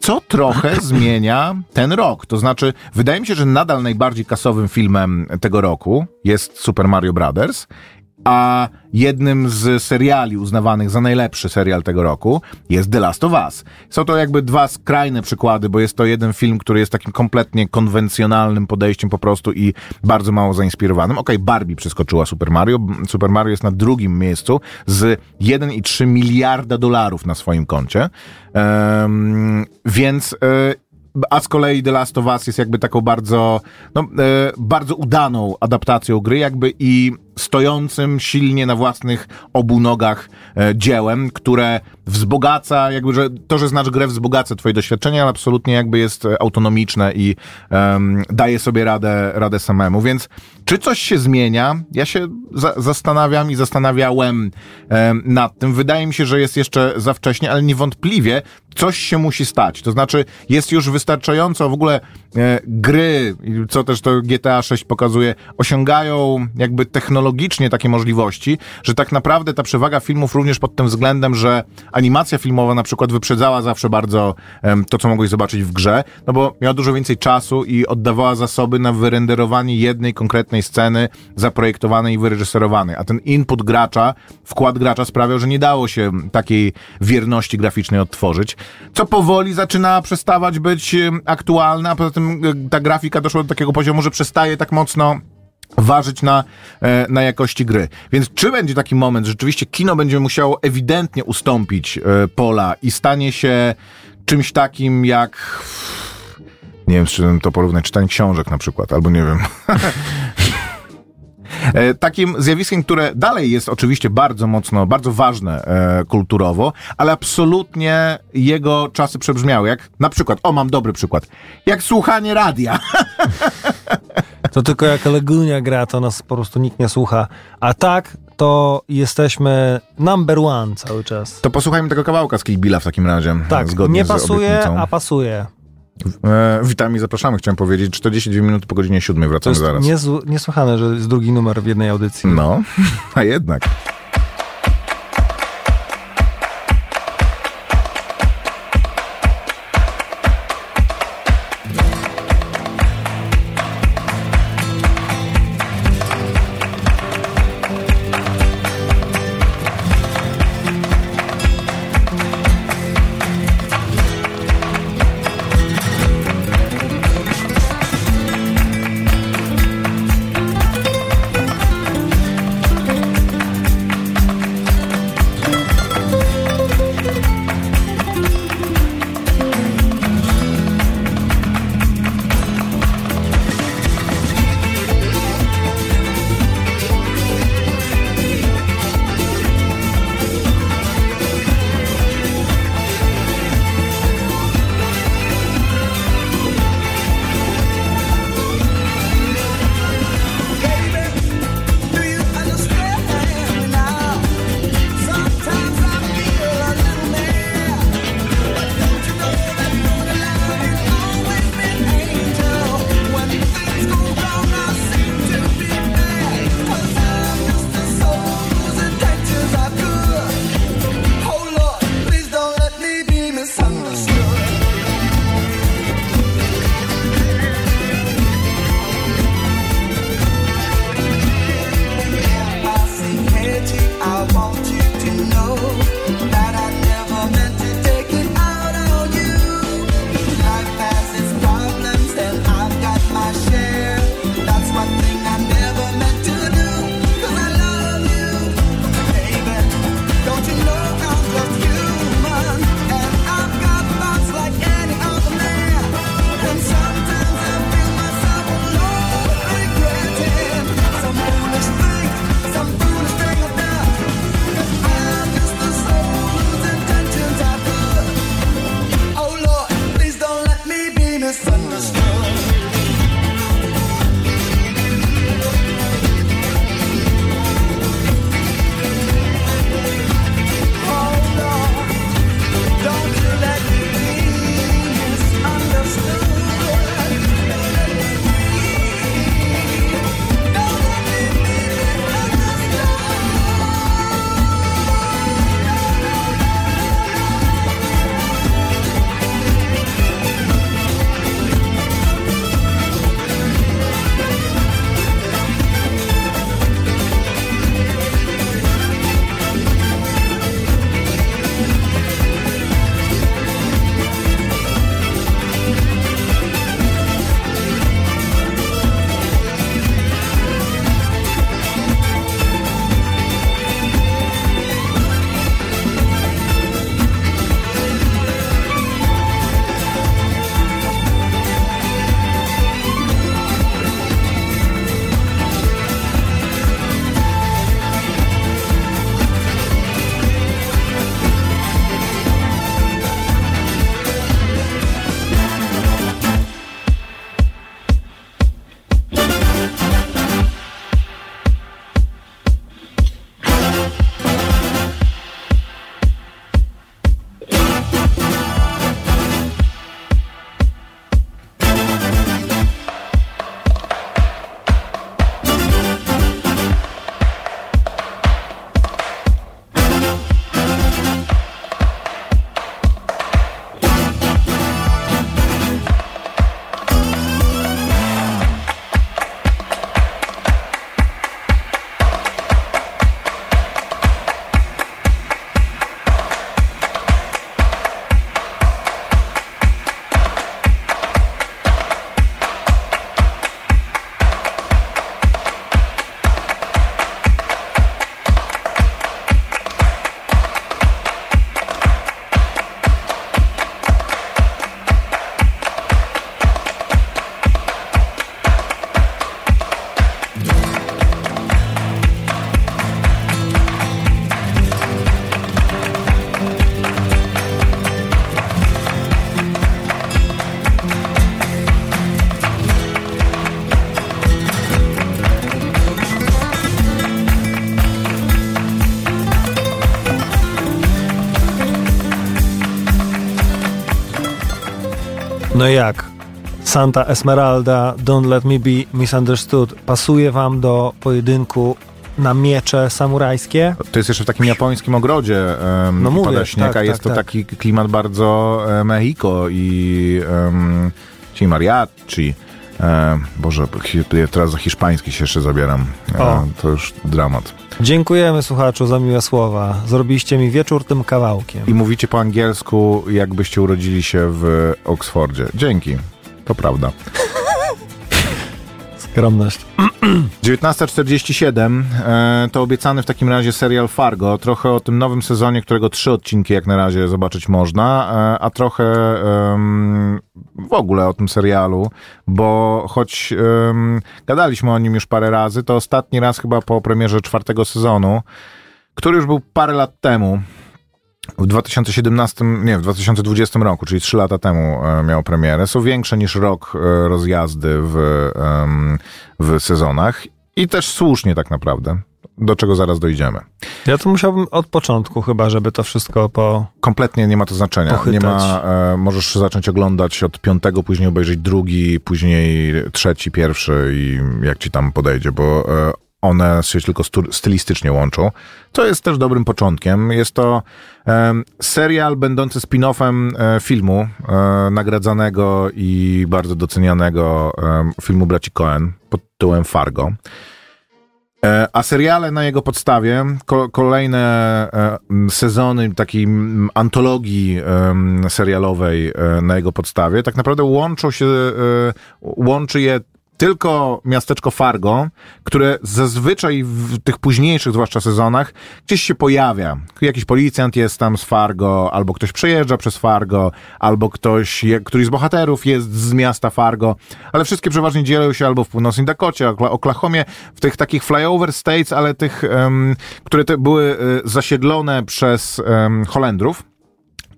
Co trochę zmienia ten rok. To znaczy, wydaje mi się, że nadal najbardziej kasowym filmem tego roku jest Super Mario Brothers, a jednym z seriali uznawanych za najlepszy serial tego roku jest The Last of Us. Są to jakby dwa skrajne przykłady, bo jest to jeden film, który jest takim kompletnie konwencjonalnym podejściem po prostu i bardzo mało zainspirowanym. Okej, Barbie przeskoczyła Super Mario. Super Mario jest na drugim miejscu z 1,3 miliarda dolarów na swoim koncie. Em, więc e, a z kolei The Last of Us jest jakby taką bardzo, no, e, bardzo udaną adaptacją gry, jakby i stojącym silnie na własnych obu nogach e, dziełem, które wzbogaca, jakby, że to, że znasz grę wzbogaca twoje doświadczenia, ale absolutnie jakby jest e, autonomiczne i em, daje sobie radę, radę samemu, więc czy coś się zmienia? Ja się za zastanawiam i zastanawiałem em, nad tym. Wydaje mi się, że jest jeszcze za wcześnie, ale niewątpliwie coś się musi stać. To znaczy, jest już wystarczająco w ogóle e, gry, co też to GTA 6 pokazuje, osiągają jakby technologicznie takie możliwości, że tak naprawdę ta przewaga filmów również pod tym względem, że animacja filmowa na przykład wyprzedzała zawsze bardzo em, to, co mogłeś zobaczyć w grze, no bo miała dużo więcej czasu i oddawała zasoby na wyrenderowanie jednej konkretnej sceny zaprojektowanej i wyreżyserowanej, a ten input gracza, wkład gracza sprawiał, że nie dało się takiej wierności graficznej odtworzyć, co powoli zaczyna przestawać być aktualne, a poza tym e, ta grafika doszła do takiego poziomu, że przestaje tak mocno ważyć na, e, na jakości gry. Więc czy będzie taki moment, że rzeczywiście kino będzie musiało ewidentnie ustąpić e, pola i stanie się czymś takim jak nie wiem, czym to porównać, czytanie książek na przykład, albo nie wiem. E, Takim zjawiskiem, które dalej jest oczywiście bardzo mocno, bardzo ważne e, kulturowo, ale absolutnie jego czasy przebrzmiały. Jak na przykład, o mam dobry przykład, jak słuchanie radia. To tylko jak Legunia gra, to nas po prostu nikt nie słucha. A tak, to jesteśmy number one cały czas. To posłuchajmy tego kawałka z Kill Billa w takim razie. Tak, zgodnie nie pasuje, a pasuje. E, witamy i zapraszamy, chciałem powiedzieć. 42 minuty po godzinie 7 To wracamy jest zaraz. niesłychane, że jest drugi numer w jednej audycji. No, a jednak. No jak? Santa Esmeralda, Don't Let Me Be Misunderstood pasuje wam do pojedynku na miecze samurajskie? To jest jeszcze w takim japońskim ogrodzie um, No mówię, pada śnieg, tak, a jest tak, to tak. taki klimat bardzo e, Mexico i um, ci mariachi. E, Boże, hi- teraz za hiszpański się jeszcze zabieram. E, to już dramat. Dziękujemy słuchaczu za miłe słowa. Zrobiliście mi wieczór tym kawałkiem. I mówicie po angielsku, jakbyście urodzili się w Oksfordzie. Dzięki. To prawda. Skromność. 19.47 e, to obiecany w takim razie serial Fargo. Trochę o tym nowym sezonie, którego trzy odcinki jak na razie zobaczyć można, e, a trochę w ogóle o tym serialu, bo choć gadaliśmy o nim już parę razy, to ostatni raz chyba po premierze czwartego sezonu, który już był parę lat temu. W 2017, nie, w 2020 roku, czyli trzy lata temu e, miał premierę. Są większe niż rok e, rozjazdy w, w sezonach i też słusznie tak naprawdę, do czego zaraz dojdziemy. Ja to musiałbym od początku chyba, żeby to wszystko po... Kompletnie nie ma to znaczenia. Pochytać. Nie ma, e, możesz zacząć oglądać od piątego, później obejrzeć drugi, później trzeci, pierwszy i jak ci tam podejdzie, bo e, one się tylko stylistycznie łączą. To jest też dobrym początkiem. Jest to em, serial będący spin-offem e, filmu e, nagradzanego i bardzo docenianego filmu braci Coen pod tytułem Fargo. E, A seriale na jego podstawie, ko- kolejne e, sezony takiej antologii serialowej e, na jego podstawie, tak naprawdę łączą się, e, łączy je tylko miasteczko Fargo, które zazwyczaj w tych późniejszych, zwłaszcza sezonach, gdzieś się pojawia. Jakiś policjant jest tam z Fargo, albo ktoś przejeżdża przez Fargo, albo ktoś, któryś z bohaterów jest z miasta Fargo, ale wszystkie przeważnie dzielą się albo w północnej Dakocie, Okla- Oklahomie, w tych takich flyover states, ale tych, em, które te były e, zasiedlone przez em, Holendrów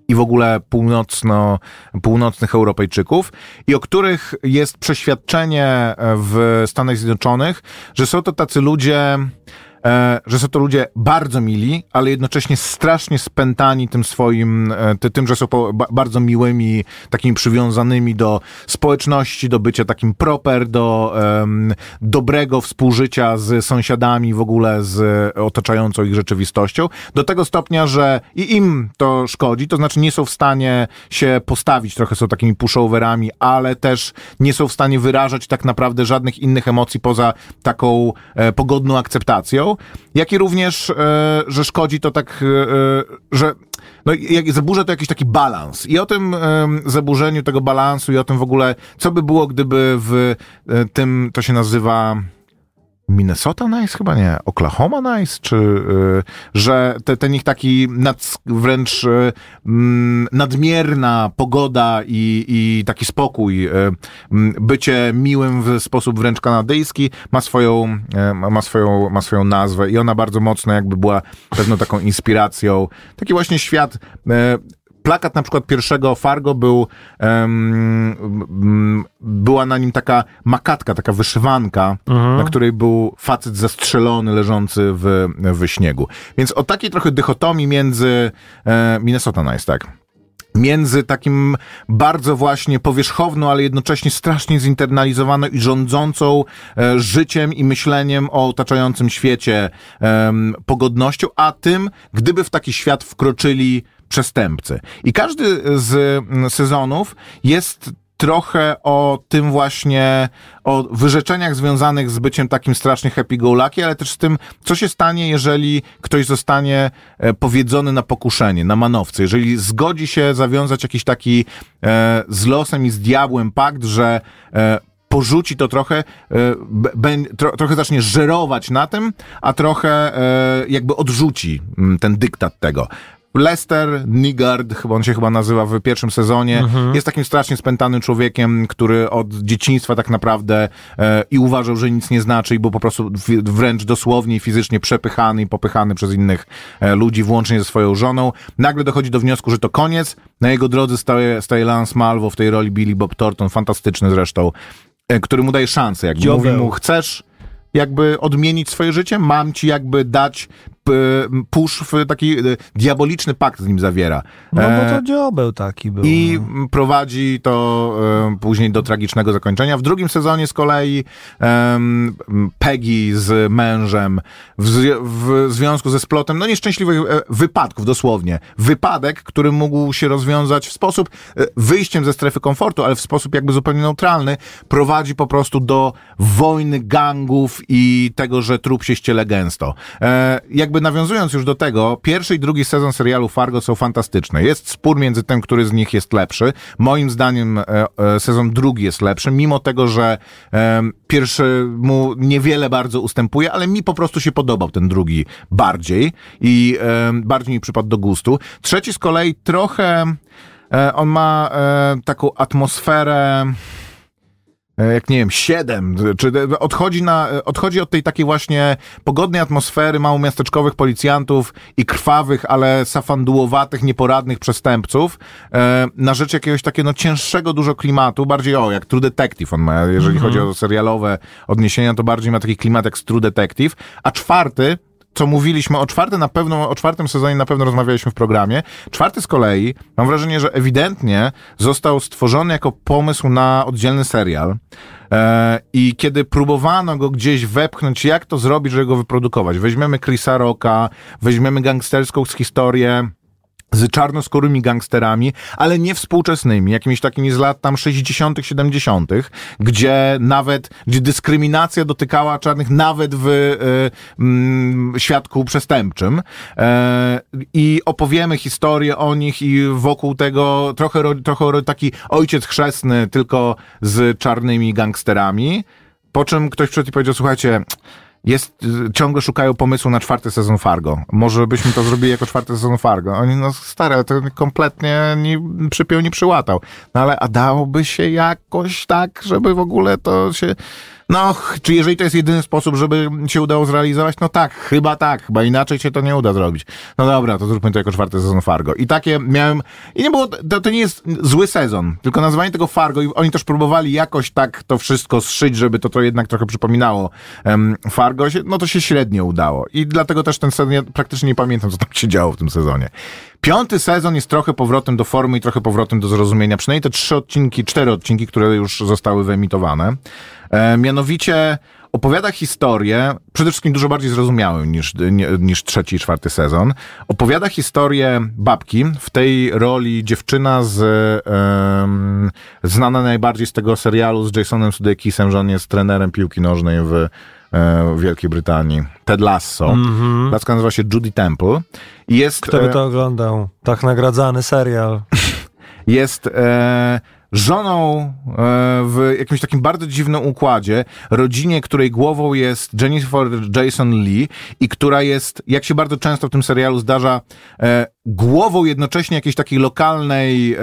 i w ogóle północno, północnych Europejczyków i o których jest przeświadczenie w Stanach Zjednoczonych, że są to tacy ludzie, że są to ludzie bardzo mili, ale jednocześnie strasznie spętani tym swoim, e, ty, tym, że są bardzo miłymi, takimi przywiązanymi do społeczności, do bycia takim proper, do em, dobrego współżycia z sąsiadami, w ogóle z otaczającą ich rzeczywistością, do tego stopnia, że i im to szkodzi, to znaczy nie są w stanie się postawić, trochę są takimi pushoverami, ale też nie są w stanie wyrażać tak naprawdę żadnych innych emocji poza taką e, pogodną akceptacją, jak i również, e, że szkodzi to tak, e, że no, jak zaburza to jakiś taki balans. I o tym zaburzeniu tego balansu i o tym w ogóle, co by było, gdyby w e, tym, to się nazywa Minnesota Nice? Chyba nie, Oklahoma Nice, czy y, że te, ten ich taki nad, wręcz y, mm, nadmierna pogoda i, i taki spokój, y, mm, bycie miłym w sposób wręcz kanadyjski ma swoją, y, ma, swoją, ma swoją nazwę i ona bardzo mocno jakby była pewną taką inspiracją. Taki właśnie świat y, plakat na przykład pierwszego Fargo był, em, m, była na nim taka makatka, taka wyszywanka, na której był facet zastrzelony, leżący w, w śniegu. Więc o takiej trochę dychotomii między e, Minnesota Nice, tak między takim bardzo właśnie powierzchowną, ale jednocześnie strasznie zinternalizowaną i rządzącą e, życiem i myśleniem o otaczającym świecie em, pogodnością, a tym, gdyby w taki świat wkroczyli przestępcy. I każdy z sezonów jest trochę o tym właśnie, o wyrzeczeniach związanych z byciem takim strasznie happy-go-lucky, ale też z tym, co się stanie, jeżeli ktoś zostanie e, powiedzony na pokuszenie, na manowce, jeżeli zgodzi się zawiązać jakiś taki e, z losem i z diabłem pakt, że e, porzuci to trochę, e, trochę zacznie żerować na tym, a trochę e, jakby odrzuci ten dyktat tego. Lester Nigard, chyba on się chyba nazywa w pierwszym sezonie, jest takim strasznie spętanym człowiekiem, który od dzieciństwa tak naprawdę e, i uważał, że nic nie znaczy i był po prostu w, wręcz dosłownie i fizycznie przepychany i popychany przez innych e, ludzi, włącznie ze swoją żoną. Nagle dochodzi do wniosku, że to koniec. Na jego drodze staje, staje Lance Malvo w tej roli Billy Bob Thornton, fantastyczny zresztą, e, który mu daje szansę. Jakby Dziobeł. mówi mu, chcesz jakby odmienić swoje życie? Mam ci jakby dać p- Push w taki e, diaboliczny pakt z nim zawiera. No bo E, to dziobeł taki był. i no. prowadzi to e, później do tragicznego zakończenia. W drugim sezonie z kolei Peggy z mężem w, zwi- w związku ze splotem, no nieszczęśliwych wypadków dosłownie. Wypadek, który mógł się rozwiązać w sposób wyjściem ze strefy komfortu, ale w sposób jakby zupełnie neutralny, prowadzi po prostu do wojny gangów i tego, że trup się ściele gęsto. E, jakby nawiązując już do tego, pierwszy i drugi sezon serialu Fargo są fantastyczne. Jest spór między tym, który z nich jest lepszy. Moim zdaniem e, e, sezon drugi jest lepszy, mimo tego, że pierwszy mu niewiele bardzo ustępuje, ale mi po prostu się podobał ten drugi bardziej i bardziej mi przypadł do gustu. Trzeci z kolei trochę e, on ma taką atmosferę jak nie wiem, siedem, czy e, odchodzi, na, e, odchodzi od tej takiej właśnie pogodnej atmosfery małomiasteczkowych policjantów i krwawych, ale safandułowatych, nieporadnych przestępców e, na rzecz jakiegoś takiego no, cięższego dużo klimatu, bardziej o, jak True Detective on ma, jeżeli chodzi o serialowe odniesienia, to bardziej ma taki klimat jak True Detective, a czwarty co mówiliśmy o czwartym, na pewno, o czwartym sezonie na pewno rozmawialiśmy w programie. Czwarty z kolei, mam wrażenie, że ewidentnie został stworzony jako pomysł na oddzielny serial. E, I kiedy próbowano go gdzieś wepchnąć, jak to zrobić, żeby go wyprodukować? Weźmiemy Chrisa Rocka, weźmiemy gangsterską historię, z czarnoskórymi gangsterami, ale nie współczesnymi, jakimiś takimi z lat tam 60., 70., gdzie nawet, gdzie dyskryminacja dotykała czarnych nawet w y, mm, świadku przestępczym. E, I opowiemy historię o nich i wokół tego trochę, ro- trochę ro- taki ojciec chrzestny, tylko z czarnymi gangsterami. Po czym ktoś przyszedł i powiedział, słuchajcie, jest, ciągle szukają pomysłu na czwarty sezon Fargo. Może byśmy to zrobili jako czwarty sezon Fargo. Oni, no stare, to kompletnie nie, przypiął, nie przyłatał. No ale a dałoby się jakoś tak, żeby w ogóle to się... No, czy jeżeli to jest jedyny sposób, żeby się udało zrealizować? No tak, chyba tak, chyba inaczej się to nie uda zrobić. No dobra, to zróbmy to jako czwarty sezon Fargo. I takie miałem, i nie było, to, to nie jest zły sezon, tylko nazwanie tego Fargo i oni też próbowali jakoś tak to wszystko zszyć, żeby to to jednak trochę przypominało em, Fargo, no to się średnio udało. I dlatego też ten sezon, ja praktycznie nie pamiętam, co tam się działo w tym sezonie. Piąty sezon jest trochę powrotem do formy i trochę powrotem do zrozumienia. Przynajmniej te trzy odcinki, cztery odcinki, które już zostały wyemitowane. E, mianowicie opowiada historię, przede wszystkim dużo bardziej zrozumiałą niż, niż trzeci i czwarty sezon. Opowiada historię babki, w tej roli dziewczyna z, em, znana najbardziej z tego serialu z Jasonem Sudeikisem, że on jest trenerem piłki nożnej w, e, w Wielkiej Brytanii. Ted Lasso. Laska nazywa się Judy Temple. I jest, Kto by e, to oglądał? Tak nagradzany serial. jest e, żoną e, w jakimś takim bardzo dziwnym układzie, rodzinie, której głową jest Jennifer Jason Lee i która jest, jak się bardzo często w tym serialu zdarza, e, głową jednocześnie jakiejś takiej lokalnej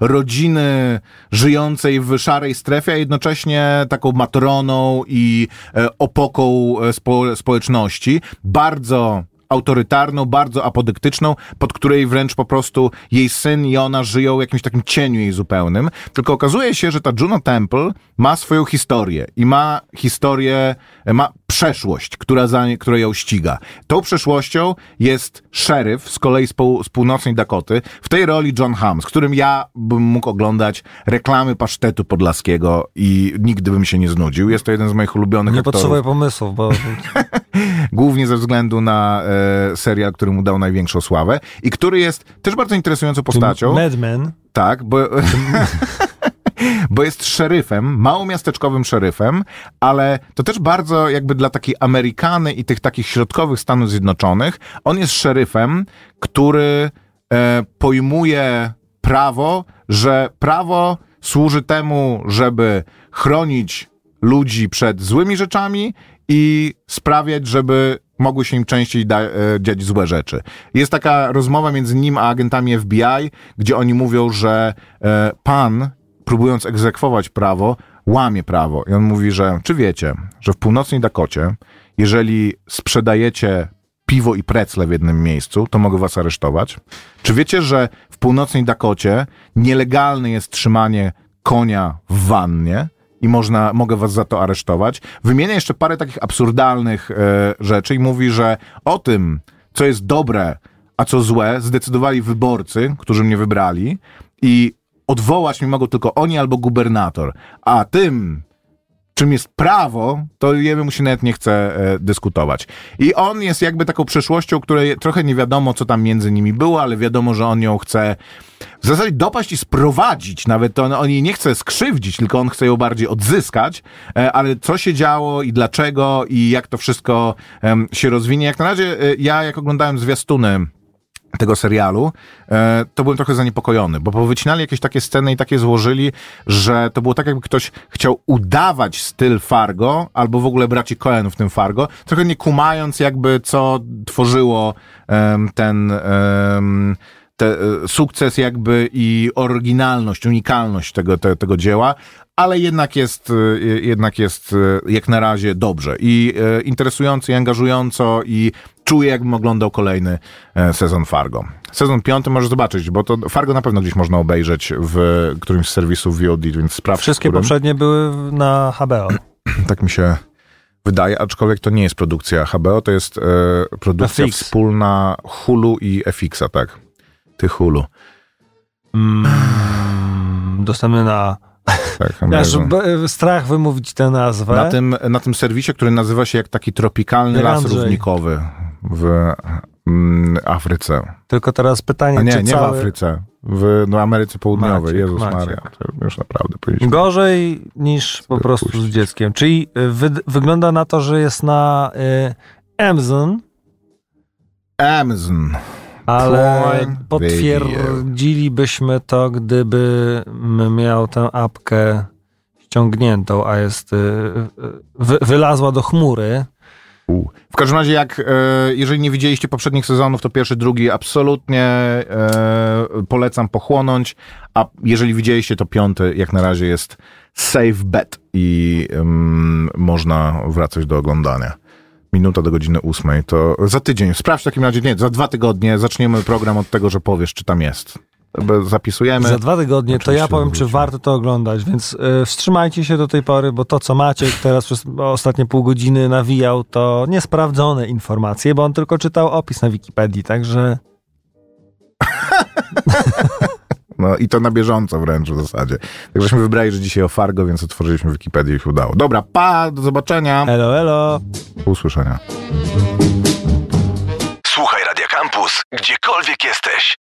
rodziny żyjącej w szarej strefie, a jednocześnie taką matroną i e, opoką spo, społeczności. Bardzo autorytarną, bardzo apodyktyczną, pod której wręcz po prostu jej syn i ona żyją w jakimś takim cieniu jej zupełnym. Tylko okazuje się, że ta Juno Temple ma swoją historię i ma historię, ma przeszłość, która, za, która ją ściga. Tą przeszłością jest szeryf z kolei z, pół, z północnej Dakoty, w tej roli John Hamm, z którym ja bym mógł oglądać reklamy pasztetu podlaskiego i nigdy bym się nie znudził. Jest to jeden z moich ulubionych Nie aktorów. potrzebuję pomysłów, bo Głównie ze względu na e, serial, który mu dał największą sławę i który jest też bardzo interesującą postacią. Mad Men Tak, bo, bo jest szeryfem, małomiasteczkowym szeryfem, ale to też bardzo jakby dla takiej Amerykany i tych takich środkowych Stanów Zjednoczonych, on jest szeryfem, który e, pojmuje prawo, że prawo służy temu, żeby chronić ludzi przed złymi rzeczami i sprawiać, żeby mogły się im częściej da, e, dziać złe rzeczy. Jest taka rozmowa między nim a agentami FBI, gdzie oni mówią, że e, pan, próbując egzekwować prawo, łamie prawo. I on mówi, że czy wiecie, że w północnej Dakocie, jeżeli sprzedajecie piwo i precle w jednym miejscu, to mogę was aresztować. Czy wiecie, że w północnej Dakocie nielegalne jest trzymanie konia w wannie i można, mogę was za to aresztować. Wymienia jeszcze parę takich absurdalnych e, rzeczy i mówi, że o tym, co jest dobre, a co złe, zdecydowali wyborcy, którzy mnie wybrali i odwołać mi mogą tylko oni albo gubernator. A tym, czym jest prawo, to jemu się nawet nie chce e, dyskutować. I on jest jakby taką przeszłością, której trochę nie wiadomo, co tam między nimi było, ale wiadomo, że on ją chce w zasadzie dopaść i sprowadzić. Nawet on, on jej nie chce skrzywdzić, tylko on chce ją bardziej odzyskać. E, ale co się działo i dlaczego i jak to wszystko em, się rozwinie. Jak na razie e, ja, jak oglądałem zwiastuny tego serialu, e, to byłem trochę zaniepokojony, bo powycinali jakieś takie sceny i takie złożyli, że to było tak, jakby ktoś chciał udawać styl Fargo, albo w ogóle braci Coen w tym Fargo, trochę nie kumając jakby, co tworzyło ten... e, sukces jakby i oryginalność, unikalność tego, te, tego dzieła, ale jednak jest, e, jednak jest jak na razie dobrze. I interesująco i angażująco i czuję jakbym oglądał kolejny e, sezon Fargo. Sezon piąty możesz zobaczyć, bo to Fargo na pewno gdzieś można obejrzeć w którymś z serwisów VOD, więc sprawdź. Wszystkie poprzednie były na HBO. Tak mi się wydaje, aczkolwiek to nie jest produkcja HBO, to jest e, produkcja FX. wspólna Hulu i FX-a, tak. Ty Hulu. Mm, dostępny na... Tak, Aż b- strach wymówić tę nazwę. Na tym, na tym serwisie, który nazywa się jak taki tropikalny Jak las Andrzej. równikowy w mm, Afryce. Tylko teraz pytanie, A nie, czy nie cały... w Afryce, w no, Ameryce Południowej. Maciek, Jezus Maciek. Maria, to już naprawdę powinniśmy. Gorzej niż po prostu z puścić. dzieckiem. Czyli y, wy, wygląda na to, że jest na y, Amazon, Amazon. ale potwierdzilibyśmy to, gdyby miał tę apkę ściągniętą, a jest y, y, wy, wylazła do chmury. U. W każdym razie, jak e, jeżeli nie widzieliście poprzednich sezonów, to pierwszy, drugi absolutnie e, polecam pochłonąć, a jeżeli widzieliście, to piąty jak na razie jest safe bet i można wracać do oglądania. Minuta do godziny ósmej, to za tydzień. Sprawdź w takim razie, nie, za dwa tygodnie zaczniemy program od tego, że powiesz, czy tam jest. Zapisujemy. Za dwa tygodnie to Oczywiście ja powiem, czy warto to oglądać, więc y, wstrzymajcie się do tej pory, bo to, co Maciek teraz przez ostatnie pół godziny nawijał, to niesprawdzone informacje, bo on tylko czytał opis na Wikipedii, także No i to na bieżąco wręcz w zasadzie. Tak żeśmy wybrali, że dzisiaj o Fargo, więc otworzyliśmy Wikipedię i się udało. Dobra, pa, do zobaczenia. elo, elo. Do usłyszenia. Słuchaj Radio Campus, gdziekolwiek jesteś.